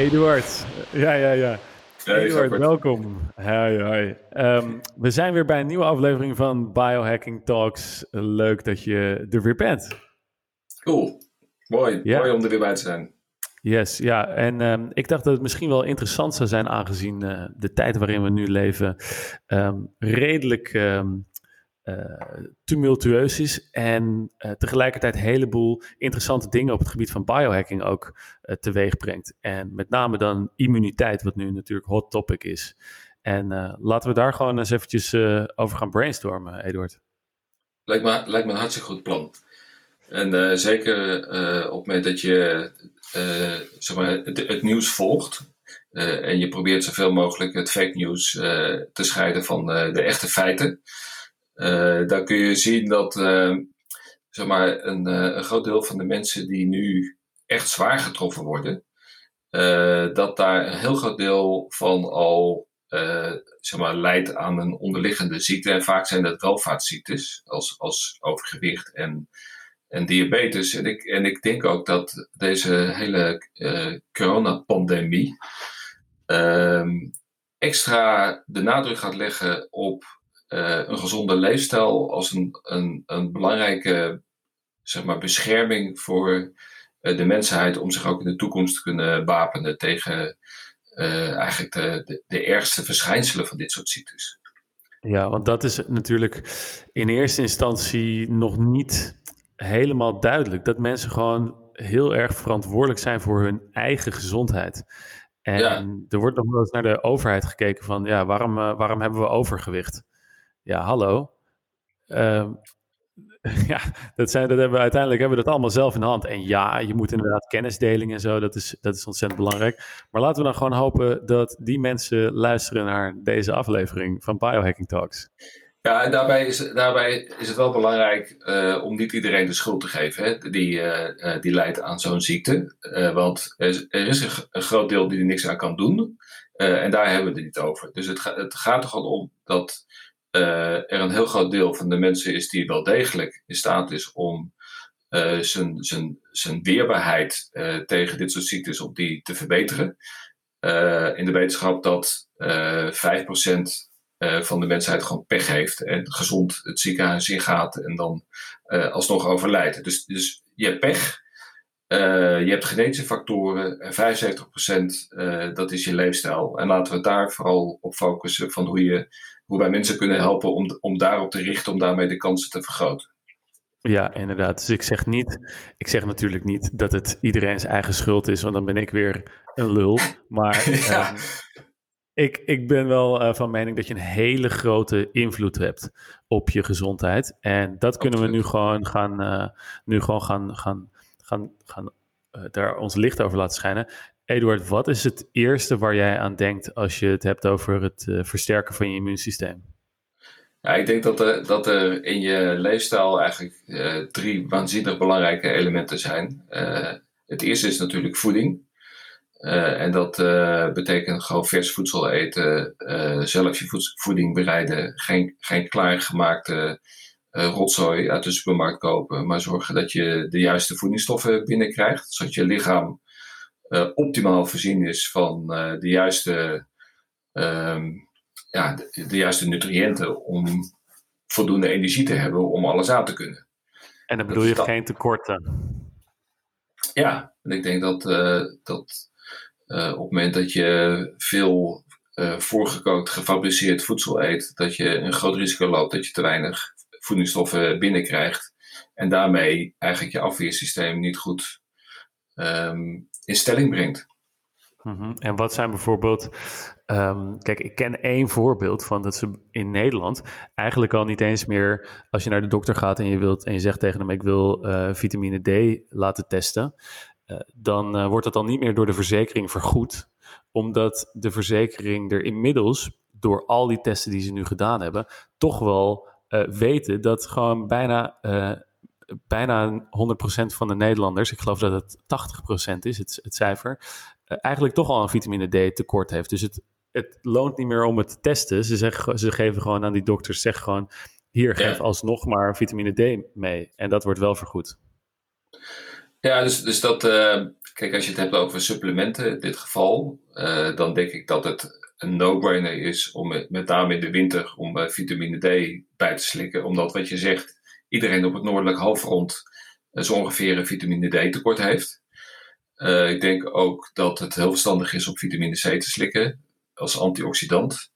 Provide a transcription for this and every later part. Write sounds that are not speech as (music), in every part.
Eduard. Ja, ja, ja. Hey, Eduard, welkom. Hoi, hoi. Ehm, we zijn weer bij een nieuwe aflevering van Biohacking Talks. Leuk dat je er weer bent. Cool. Mooi. Ja. Mooi om er weer bij te zijn. Yes, ja. En ehm, ik dacht dat het misschien wel interessant zou zijn, aangezien eh, de tijd waarin we nu leven ehm, redelijk tumultueus is. En eh, tegelijkertijd een heleboel interessante dingen op het gebied van biohacking ook eh, teweeg brengt. En met name dan immuniteit, wat nu natuurlijk hot topic is. En eh, laten we daar gewoon eens eventjes eh, over gaan brainstormen, Eduard. Lijkt me, lijkt me een hartstikke goed plan. En eh, zeker eh, op het moment dat je eh, zeg maar, het, het nieuws volgt. eh, en je probeert zoveel mogelijk het fake eh, te scheiden van eh, de echte feiten. Eh, dan kun je zien dat eh, zeg maar, een, eh, een groot deel van de mensen die nu echt zwaar getroffen worden. dat daar een heel groot deel van al eh, zeg maar, leidt aan een onderliggende ziekte. En vaak zijn dat welvaartsziektes, als, als overgewicht en, en diabetes. En ik, en ik denk ook dat deze hele eh, coronapandemie ehm, extra de nadruk gaat leggen op een gezonde leefstijl als een, een, een belangrijke zeg maar, bescherming voor eh, de mensheid om zich ook in de toekomst te kunnen wapenen tegen eh, eigenlijk de, de, de ergste verschijnselen van dit soort ziektes. Ja, want dat is natuurlijk in eerste instantie nog niet helemaal duidelijk. Dat mensen gewoon heel erg verantwoordelijk zijn voor hun eigen gezondheid. En Ja. er wordt nog wel eens naar de overheid gekeken van, ja, waarom, eh, waarom hebben we overgewicht? Ja, hallo. Ehm, (laughs) ja, dat zijn, dat hebben we, uiteindelijk hebben we dat allemaal zelf in de hand. En ja, je moet inderdaad kennisdeling en zo, dat is, dat is ontzettend belangrijk. Maar laten we dan gewoon hopen dat die mensen luisteren naar deze aflevering van Biohacking Talks. Ja, en daarbij is, daarbij is het wel belangrijk eh, om niet iedereen de schuld te geven hè, die, eh, eh, die lijdt aan zo'n ziekte. Want er is, er is een, groot deel die er niks aan kan doen. En daar hebben we het niet over. Dus het, het gaat er gewoon om dat er een heel groot deel van de mensen is die wel degelijk in staat is om eh, zijn, zijn, zijn weerbaarheid eh, tegen dit soort ziektes om die te verbeteren. Eh, in de wetenschap dat eh 5% eh, van de mensheid gewoon pech heeft en gezond het ziekenhuis ingaat en dan eh, alsnog overlijdt. Dus, dus je hebt pech, eh, je hebt genetische factoren en 75% eh, dat is je leefstijl. En laten we daar vooral op focussen van hoe, je, hoe wij mensen kunnen helpen om, om daarop te richten, om daarmee de kansen te vergroten. Ja, inderdaad. Dus ik zeg niet, ik zeg natuurlijk niet dat het iedereen zijn eigen schuld is, want dan ben ik weer een lul. Maar (laughs) Ja. ehm, ik, ik ben wel eh, van mening dat je een hele grote invloed hebt op je gezondheid. En dat kunnen we nu gewoon gaan, eh, nu gewoon gaan, gaan, gaan, gaan eh, daar ons licht over laten schijnen. Eduard, wat is het eerste waar jij aan denkt als je het hebt over het eh, versterken van je immuunsysteem? Ja, ik denk dat er, dat er in je leefstijl eigenlijk eh, drie waanzinnig belangrijke elementen zijn. Eh, het eerste is natuurlijk voeding. En dat betekent gewoon vers voedsel eten, zelf je voeding bereiden, geen, geen klaargemaakte rotzooi uit de supermarkt kopen, maar zorgen dat je de juiste voedingsstoffen binnenkrijgt, zodat je lichaam optimaal voorzien is van eh, de juiste ehm, ja, de, de juiste nutriënten om voldoende energie te hebben om alles aan te kunnen. En dan bedoel je dat. geen tekorten. Ja, en ik denk dat, eh, dat eh, op het moment dat je veel eh, voorgekookt, gefabriceerd voedsel eet, dat je een groot risico loopt dat je te weinig voedingsstoffen binnenkrijgt. En daarmee eigenlijk je afweersysteem niet goed ehm, in stelling brengt. Mhm. En wat zijn bijvoorbeeld, ehm, kijk, ik ken één voorbeeld van dat ze in Nederland eigenlijk al niet eens meer, als je naar de dokter gaat en je wilt en je zegt tegen hem, ik wil eh, vitamine D laten testen, eh, dan eh, wordt dat dan niet meer door de verzekering vergoed, omdat de verzekering er inmiddels, door al die testen die ze nu gedaan hebben, toch wel weten dat gewoon bijna bijna 100% van de Nederlanders, ik geloof dat het 80% is, het, het cijfer, eh, eigenlijk toch al een vitamine D tekort heeft. Dus het, het loont niet meer om het te testen. Ze, zeggen, ze geven gewoon aan die dokters, zeg gewoon, hier, geef Ja. alsnog maar vitamine D mee. En dat wordt wel vergoed. Ja, dus, dus dat, kijk, als je het hebt over supplementen in dit geval, dan denk ik dat het een no-brainer is om met name in de winter om vitamine D bij te slikken. Omdat wat je zegt, iedereen op het noordelijk halfrond zo ongeveer een vitamine D tekort heeft. Uh, ik denk ook dat het heel verstandig is om vitamine C te slikken als antioxidant.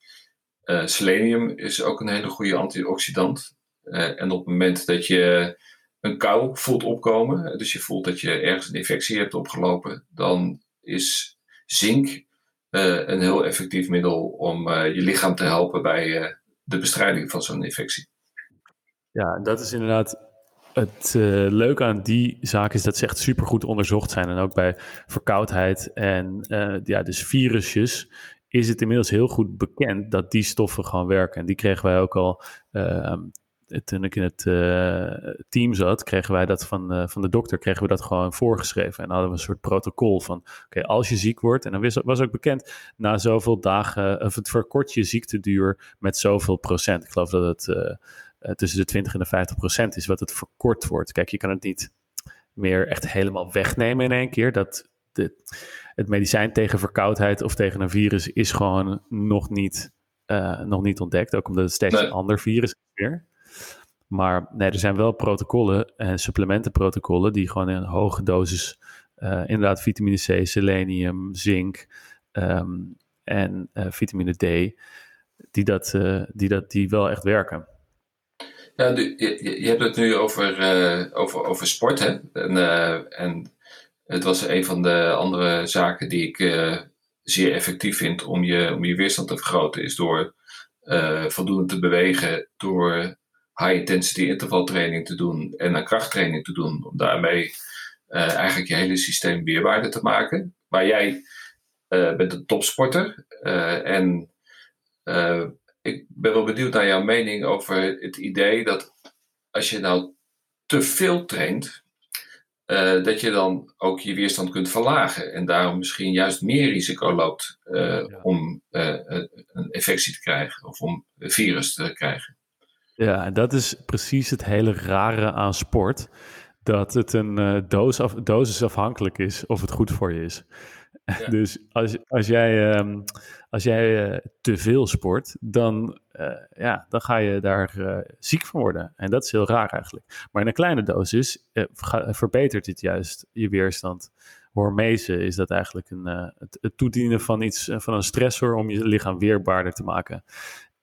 Uh, selenium is ook een hele goede antioxidant. En op het moment dat je een kou voelt opkomen, dus je voelt dat je ergens een infectie hebt opgelopen, dan is zink een heel effectief middel om je lichaam te helpen bij de bestrijding van zo'n infectie. Ja, dat is inderdaad het uh, leuke aan die zaak is dat ze echt supergoed onderzocht zijn. En ook bij verkoudheid en uh, ja, dus virusjes is het inmiddels heel goed bekend dat die stoffen gewoon werken. En die kregen wij ook al, uh, toen ik in het team zat, kregen wij dat van, van de dokter, kregen we dat gewoon voorgeschreven. En hadden we een soort protocol van, oké, als je ziek wordt, en dan was, ook bekend, na zoveel dagen, of het verkort je ziekteduur met zoveel procent. Ik geloof dat het tussen de 20 en de 50 procent is wat het verkort wordt. Kijk, je kan het niet meer echt helemaal wegnemen in één keer. Dat de, het medicijn tegen verkoudheid of tegen een virus is gewoon nog niet, uh, nog niet ontdekt. Ook omdat het steeds een ander virus is weer. Maar nee, er zijn wel protocollen en supplementenprotocollen die gewoon in hoge dosis uh, inderdaad vitamine C, selenium, zink um, en uh, vitamine D, die, dat, die, dat, die wel echt werken. Ja, je, je hebt het nu over, uh, over, over sport, hè? En, uh, en het was een van de andere zaken die ik uh, zeer effectief vind om je, om je weerstand te vergroten, is door voldoende te bewegen, door high-intensity intervaltraining te doen en krachttraining te doen, om daarmee eigenlijk je hele systeem weerbaarder te maken. Maar jij bent een topsporter en ik ben wel benieuwd naar jouw mening over het idee dat als je nou te veel traint, uh, dat je dan ook je weerstand kunt verlagen en daarom misschien juist meer risico loopt uh, ja. om uh, een infectie te krijgen of om een virus te krijgen. Ja, en dat is precies het hele rare aan sport. Dat het een doos dosisafhankelijk is of het goed voor je is. (laughs) dus als, als jij, um, als jij uh, te veel sport, dan, uh, ja, dan ga je daar uh, ziek van worden. En dat is heel raar eigenlijk. Maar in een kleine dosis verbetert dit juist je weerstand. Hormese is dat eigenlijk een, het, het, toedienen van, iets, van een stressor om je lichaam weerbaarder te maken.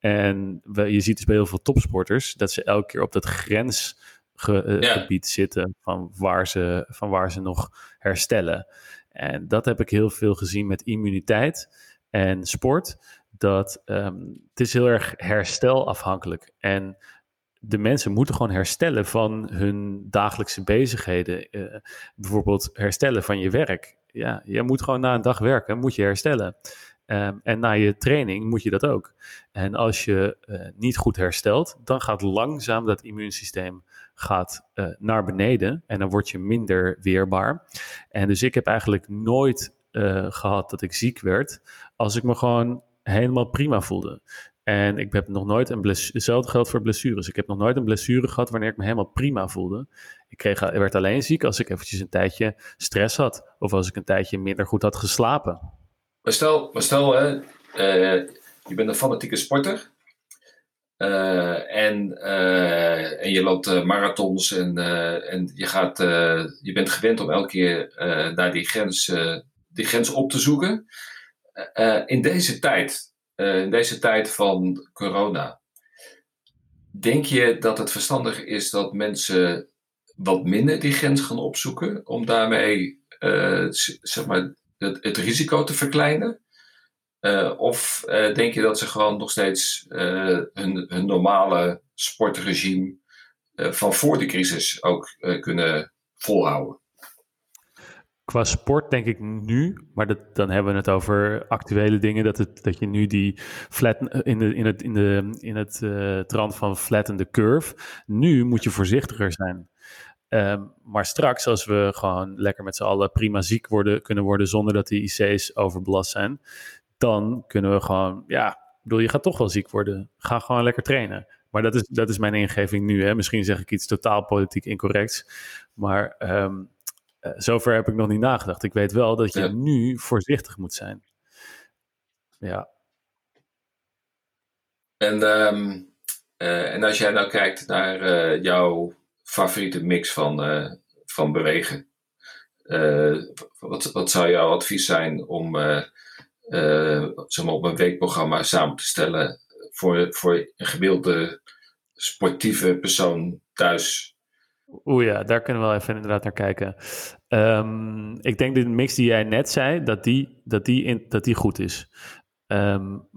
En we, je ziet dus bij heel veel topsporters dat ze elke keer op dat grensgebied ja. zitten van waar, ze, van waar ze nog herstellen. En dat heb ik heel veel gezien met immuniteit en sport. Dat um, het is heel erg herstelafhankelijk. En de mensen moeten gewoon herstellen van hun dagelijkse bezigheden. Uh, bijvoorbeeld herstellen van je werk. Ja, je moet gewoon na een dag werken, moet je herstellen. Um, en na je training moet je dat ook. En als je uh, niet goed herstelt, dan gaat langzaam dat immuunsysteem gaat uh, naar beneden en dan word je minder weerbaar. En dus ik heb eigenlijk nooit uh, gehad dat ik ziek werd als ik me gewoon helemaal prima voelde. En ik heb nog nooit een blessure, hetzelfde geldt voor blessures. Ik heb nog nooit een blessure gehad wanneer ik me helemaal prima voelde. Ik kreeg, werd alleen ziek als ik eventjes een tijdje stress had. Of als ik een tijdje minder goed had geslapen. Maar stel, maar stel hè, je bent een fanatieke sporter. Uh, en, uh, en je loopt marathons en, en je, gaat, je bent gewend om elke keer naar die grens, die grens op te zoeken. in deze tijd, in deze tijd van corona, denk je dat het verstandig is dat mensen wat minder die grens gaan opzoeken om daarmee zeg maar, het, het risico te verkleinen? Uh, of uh, denk je dat ze gewoon nog steeds uh, hun, hun, normale sportregime van voor de crisis ook kunnen volhouden? Qua sport denk ik nu, maar dan hebben we het over actuele dingen, dat, het, dat je nu die flat in, de, in het, in de, in het trant van flatten the curve. Nu moet je voorzichtiger zijn. Um, maar straks, als we gewoon lekker met z'n allen prima ziek worden, kunnen worden zonder dat die IC's overbelast zijn, dan kunnen we gewoon, ja, ik bedoel, je gaat toch wel ziek worden. Ga gewoon lekker trainen. Maar dat is, dat is mijn ingeving nu. Hè. Misschien zeg ik iets totaal politiek incorrects. Maar um, uh, zover heb ik nog niet nagedacht. Ik weet wel dat je nu voorzichtig moet zijn. Ja. En, um, en als jij nou kijkt naar uh, jouw favoriete mix van, van bewegen, wat, wat zou jouw advies zijn om zeg maar op een weekprogramma samen te stellen voor, voor een gemiddelde sportieve persoon thuis? Oeh ja, daar kunnen we wel even inderdaad naar kijken. Um, ik denk de mix die jij net zei, dat die, dat die, in, dat die goed is. Um,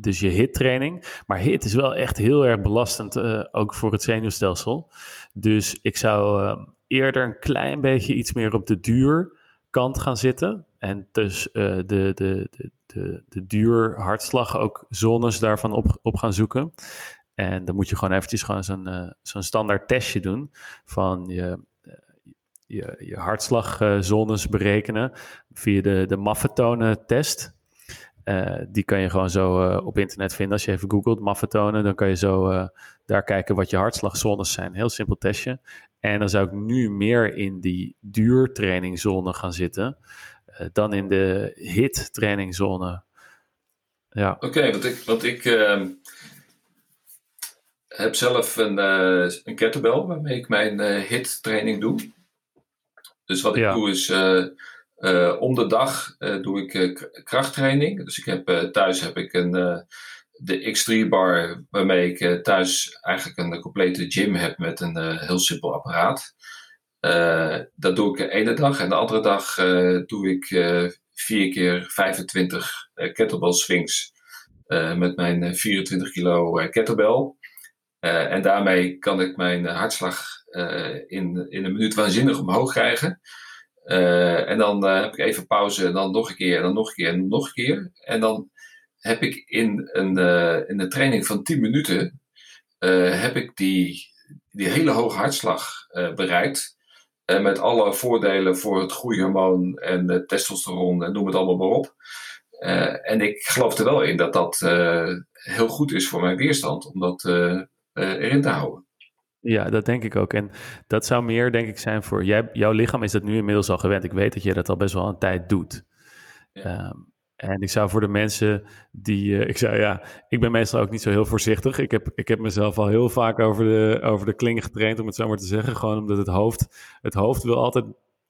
dus je HIT-training. Maar HIT is wel echt heel erg belastend, uh, ook voor het zenuwstelsel. Dus ik zou uh, eerder een klein beetje iets meer op de duurkant gaan zitten. En dus uh, de, de, de, de, de duur hartslag ook zones daarvan op, op gaan zoeken. En dan moet je gewoon eventjes gewoon zo'n uh, zo'n standaard testje doen van je, uh, je, je hartslagzones berekenen via de, de Maffetone test. Uh, die kan je gewoon zo op internet vinden. Als je even googelt Maffetone, dan kan je zo daar kijken wat je hartslagzones zijn. Heel simpel testje. En dan zou ik nu meer in die duurtrainingzone gaan zitten dan in de hit trainingzone. Ja. Oké, okay, want ik, want ik ehm, heb zelf een, uh, een kettlebell waarmee ik mijn uh, HIT training doe. Dus wat ik doe is om de dag doe ik krachttraining. Dus ik heb, thuis heb ik een, de X3 bar waarmee ik thuis eigenlijk een complete gym heb met een heel simpel apparaat. Dat doe ik de ene dag en de andere dag doe ik vier keer 25 kettlebell swings met mijn 24 kilo kettlebell. En daarmee kan ik mijn hartslag in, in een minuut waanzinnig omhoog krijgen. En dan heb ik even pauze en dan nog een keer en dan nog een keer en nog een keer. En dan heb ik in een, in een training van 10 minuten heb ik die, die hele hoge hartslag bereikt. Met alle voordelen voor het groeihormoon en testosteron en noem het allemaal maar op. en ik geloof er wel in dat dat heel goed is voor mijn weerstand. Omdat eh, erin te houden. Ja, dat denk ik ook. En dat zou meer, denk ik, zijn voor jij, jouw lichaam is dat nu inmiddels al gewend. Ik weet dat je dat al best wel een tijd doet. Ja. Um, en ik zou voor de mensen die. Uh, ik zou ja, ik ben meestal ook niet zo heel voorzichtig. Ik heb, ik heb mezelf al heel vaak over de, over de kling getraind, om het zo maar te zeggen. Gewoon omdat het hoofd. Het hoofd wil altijd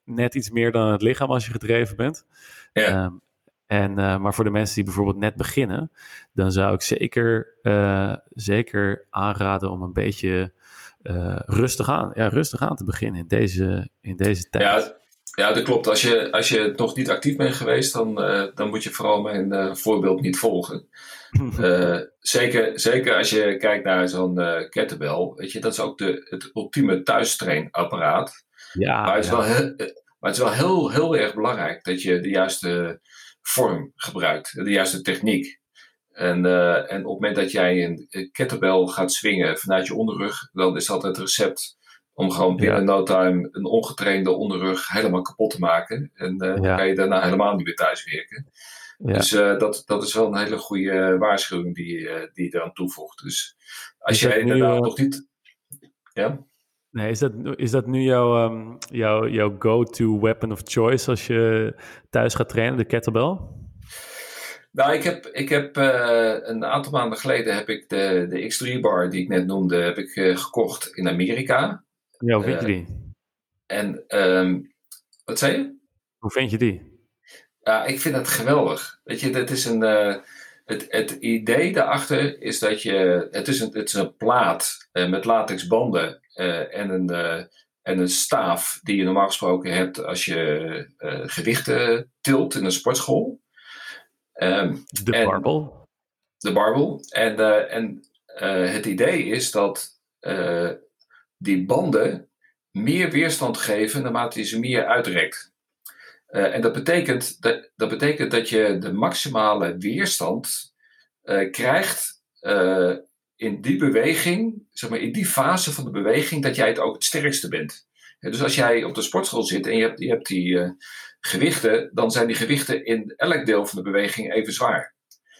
net iets meer dan het lichaam als je gedreven bent. Ja. Um, en, uh, maar voor de mensen die bijvoorbeeld net beginnen, dan zou ik zeker, uh, zeker aanraden om een beetje uh, rustig, aan, ja, rustig aan te beginnen in deze, in deze tijd. Ja, ja, dat klopt. Als je, als je nog niet actief bent geweest, dan, dan moet je vooral mijn voorbeeld niet volgen. (laughs) zeker, zeker als je kijkt naar zo'n kettlebell, weet je, dat is ook de, het ultieme thuistrainapparaat. Ja, maar het is, ja. wel, heel, maar het is wel heel, heel erg belangrijk dat je de juiste vorm gebruikt, de juiste techniek. En, en op het moment dat jij een kettlebell gaat swingen vanuit je onderrug, dan is dat het recept om gewoon binnen ja. no time een ongetrainde onderrug helemaal kapot te maken. En uh, dan kan je daarna helemaal niet meer thuis werken. Ja. Dus uh, dat, dat is wel een hele goede waarschuwing die, die je eraan toevoegt. Dus als jij inderdaad nog niet. Ja? Nee, is dat, is dat nu jouw, um, jouw, jouw go-to weapon of choice als je thuis gaat trainen, de kettlebell? Nou, ik heb, ik heb uh, een aantal maanden geleden heb ik de, de X3 bar die ik net noemde, heb ik uh, gekocht in Amerika. Ja, hoe vind je die? En um, wat zei je? Hoe vind je die? Ja, ik vind het geweldig. Weet je, het is een. Uh, het, het idee daarachter is dat je. Het is een, het is een plaat met latexbanden uh, en, een, en een staaf die je normaal gesproken hebt als je gewichten tilt in een sportschool. Um, de barbel. De barbel. En, en het idee is dat die banden meer weerstand geven naarmate je ze meer uitrekt. en dat betekent dat, dat betekent dat je de maximale weerstand krijgt in die beweging, zeg maar in die fase van de beweging, dat jij het ook het sterkste bent. dus als jij op de sportschool zit en je hebt, je hebt die gewichten, dan zijn die gewichten in elk deel van de beweging even zwaar.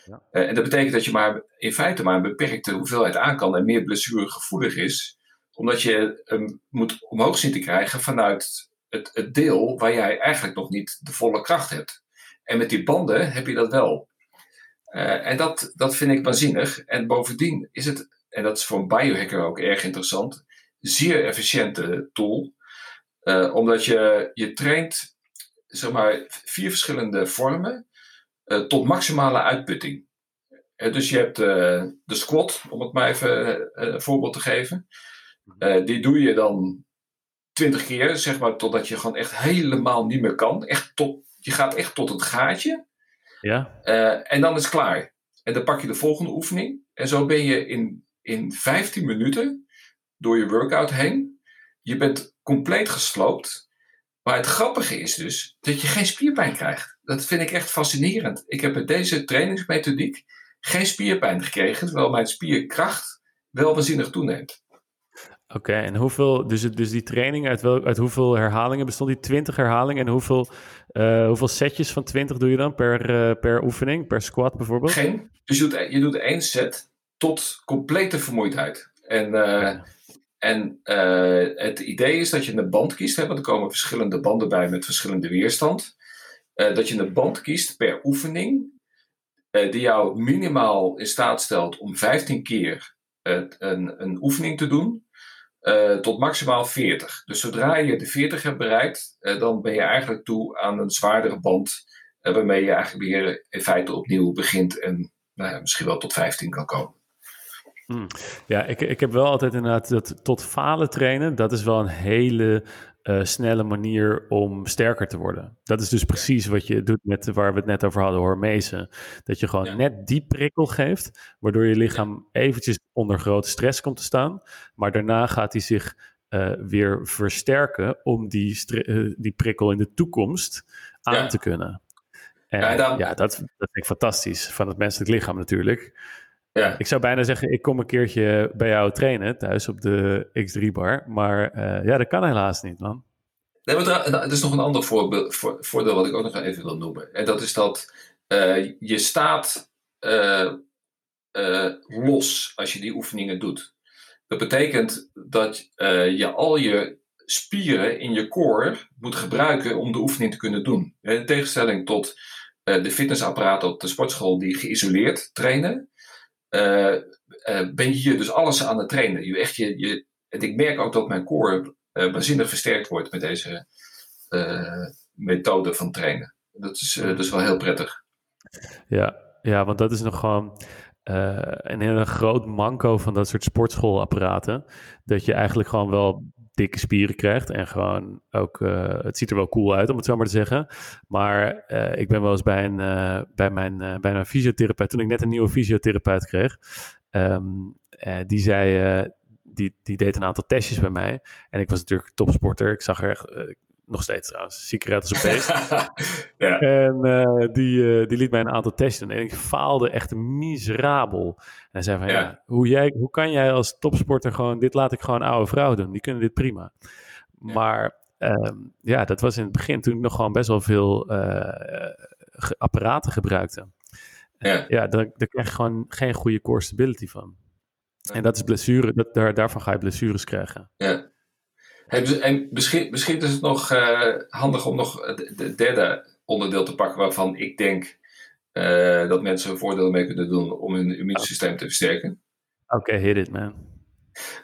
Ja. En dat betekent dat je maar in feite maar een beperkte hoeveelheid aan kan en meer blessuregevoelig is, omdat je hem moet omhoog zien te krijgen vanuit het, het deel waar jij eigenlijk nog niet de volle kracht hebt. En met die banden heb je dat wel. Uh, en dat, dat vind ik waanzinnig. En bovendien is het, en dat is voor een biohacker ook erg interessant, zeer efficiënte tool. Uh, omdat je, je traint zeg maar, vier verschillende vormen uh, tot maximale uitputting. dus je hebt de squat, om het maar even een voorbeeld te geven. Die doe je dan twintig keer, zeg maar, totdat je gewoon echt helemaal niet meer kan. Echt tot, je gaat echt tot het gaatje. Ja. Uh, en dan is het klaar. En dan pak je de volgende oefening. En zo ben je in, in 15 minuten door je workout heen. Je bent compleet gesloopt. Maar het grappige is dus dat je geen spierpijn krijgt. Dat vind ik echt fascinerend. Ik heb met deze trainingsmethodiek geen spierpijn gekregen, terwijl mijn spierkracht wel waanzinnig toeneemt. Oké, en hoeveel, dus, dus die training, uit, wel, uit hoeveel herhalingen bestond die? 20 herhalingen en hoeveel, uh, hoeveel setjes van 20 doe je dan per, uh, per oefening, per squat bijvoorbeeld? Geen, dus je doet, je doet één set tot complete vermoeidheid. En, uh, en het idee is dat je een band kiest, hè, want er komen verschillende banden bij met verschillende weerstand. dat je een band kiest per oefening, die jou minimaal in staat stelt om 15 keer een, een oefening te doen. Uh, tot maximaal 40. Dus zodra je de 40 hebt bereikt, uh, dan ben je eigenlijk toe aan een zwaardere band. Uh, waarmee je eigenlijk weer in feite opnieuw begint en nou misschien wel tot 15 kan komen. Hmm. Ja, ik, ik heb wel altijd inderdaad dat tot falen trainen. Dat is wel een hele uh, snelle manier om sterker te worden. Dat is dus precies wat je doet met waar we het net over hadden, hormezen. Dat je gewoon net die prikkel geeft, waardoor je lichaam eventjes onder grote stress komt te staan. Maar daarna gaat hij zich uh, weer versterken om die, uh, die prikkel in de toekomst aan ja. te kunnen. En ja, dan... ja, dat, dat vind ik fantastisch van het menselijk lichaam natuurlijk. Ja. Ik zou bijna zeggen, ik kom een keertje bij jou trainen thuis op de X3-bar. Maar uh, ja, dat kan helaas niet, man. Nee, maar er is nog een ander voorbeeld, voor, voordeel wat ik ook nog even wil noemen. En dat is dat uh, je staat uh, los als je die oefeningen doet. Dat betekent dat je al je spieren in je core moet gebruiken om de oefening te kunnen doen. In tegenstelling tot de fitnessapparaten op de sportschool die geïsoleerd trainen, uh, uh, ben je dus alles aan het trainen. Je, echt, je, je, en ik merk ook dat mijn core uh, waanzinnig versterkt wordt met deze methode van trainen. Dat is, dat wel heel prettig. Ja, ja, want dat is nog gewoon een hele groot manco van dat soort sportschoolapparaten. Dat je eigenlijk gewoon wel dikke spieren krijgt. En gewoon ook, uh, het ziet er wel cool uit om het zo maar te zeggen. Maar uh, ik ben wel eens bij, een, uh, bij, mijn, bij mijn fysiotherapeut, toen ik net een nieuwe fysiotherapeut kreeg. Um, die zei, die, die deed een aantal testjes bij mij. En ik was natuurlijk topsporter. Ik zag er echt, nog steeds trouwens, eruit als een beest. (laughs) ja. En uh, die, uh, die liet mij een aantal testen. En ik faalde echt miserabel. En zei van, ja, ja hoe, jij, hoe kan jij als topsporter gewoon... Dit laat ik gewoon oude vrouwen doen. Die kunnen dit prima. Ja. Maar um, ja, dat was in het begin toen ik nog gewoon best wel veel uh, apparaten gebruikte. Ja, ja daar, daar krijg je gewoon geen goede core stability van. En dat is blessure, dat, daar, daarvan ga je blessures krijgen. Ja. En misschien, misschien is het nog uh, handig om nog het derde onderdeel te pakken waarvan ik denk uh, dat mensen een voordeel mee kunnen doen om hun immuunsysteem te versterken. Oké, okay, hit it man.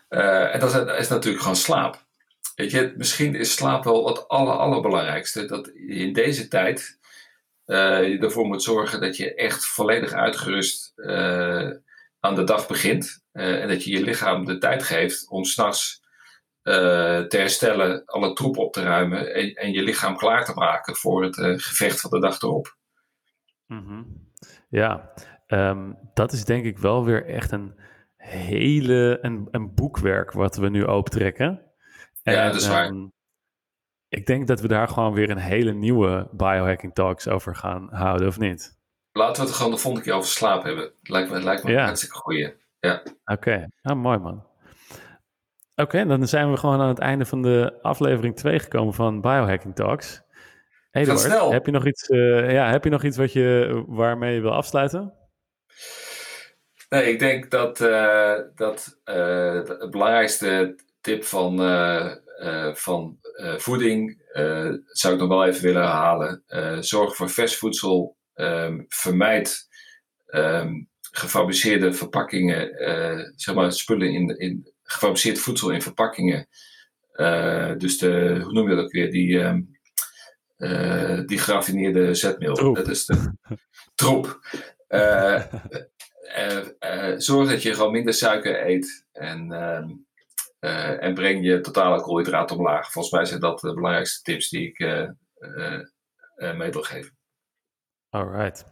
Uh, en dat is, is, natuurlijk gewoon slaap. Weet je, misschien is slaap wel het aller, allerbelangrijkste. Dat je in deze tijd je ervoor moet zorgen dat je echt volledig uitgerust aan de dag begint. en dat je je lichaam de tijd geeft om s'nachts uh, te herstellen, alle troep op te ruimen en, en, je lichaam klaar te maken voor het uh, gevecht van de dag erop. Mm -hmm. Ja, um, dat is denk ik wel weer echt een hele een, een boekwerk wat we nu opentrekken. En, ja, dat is waar. Um, ik denk dat we daar gewoon weer een hele nieuwe biohacking talks over gaan houden, of niet? Laten we het gewoon de volgende keer over slaap hebben. Lijkt me, lijkt me ja. een hartstikke goeie. Ja. Oké, okay. ah, mooi man. Oké, okay, dan zijn we gewoon aan het einde van de aflevering 2 gekomen van Biohacking Talks. Eduard, heb je nog iets, uh, ja, heb je nog iets wat je, waarmee je wil afsluiten? Nee, ik denk dat, uh, dat uh, het belangrijkste tip van van voeding zou ik nog wel even willen herhalen. zorg voor vers voedsel. Um, vermijd ehm, gefabriceerde verpakkingen, zeg maar spullen in, in gefabriceerd voedsel in verpakkingen. dus de, hoe noem je dat ook weer? Die, um, die geraffineerde zetmeel. Dat is de (laughs) troep. (laughs) zorg dat je gewoon minder suiker eet. En uh, en breng je totale koolhydraten omlaag. Volgens mij zijn dat de belangrijkste tips die ik uh, uh, mee wil geven. Alright.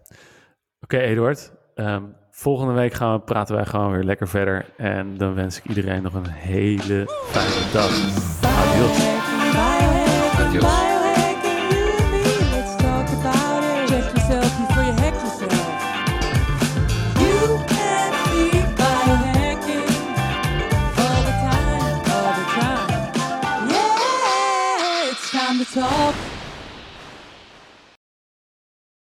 Oké, Eduard. Um, volgende week gaan we, praten wij gewoon weer lekker verder. En dan wens ik iedereen nog een hele fijne dag. Adios. Adios.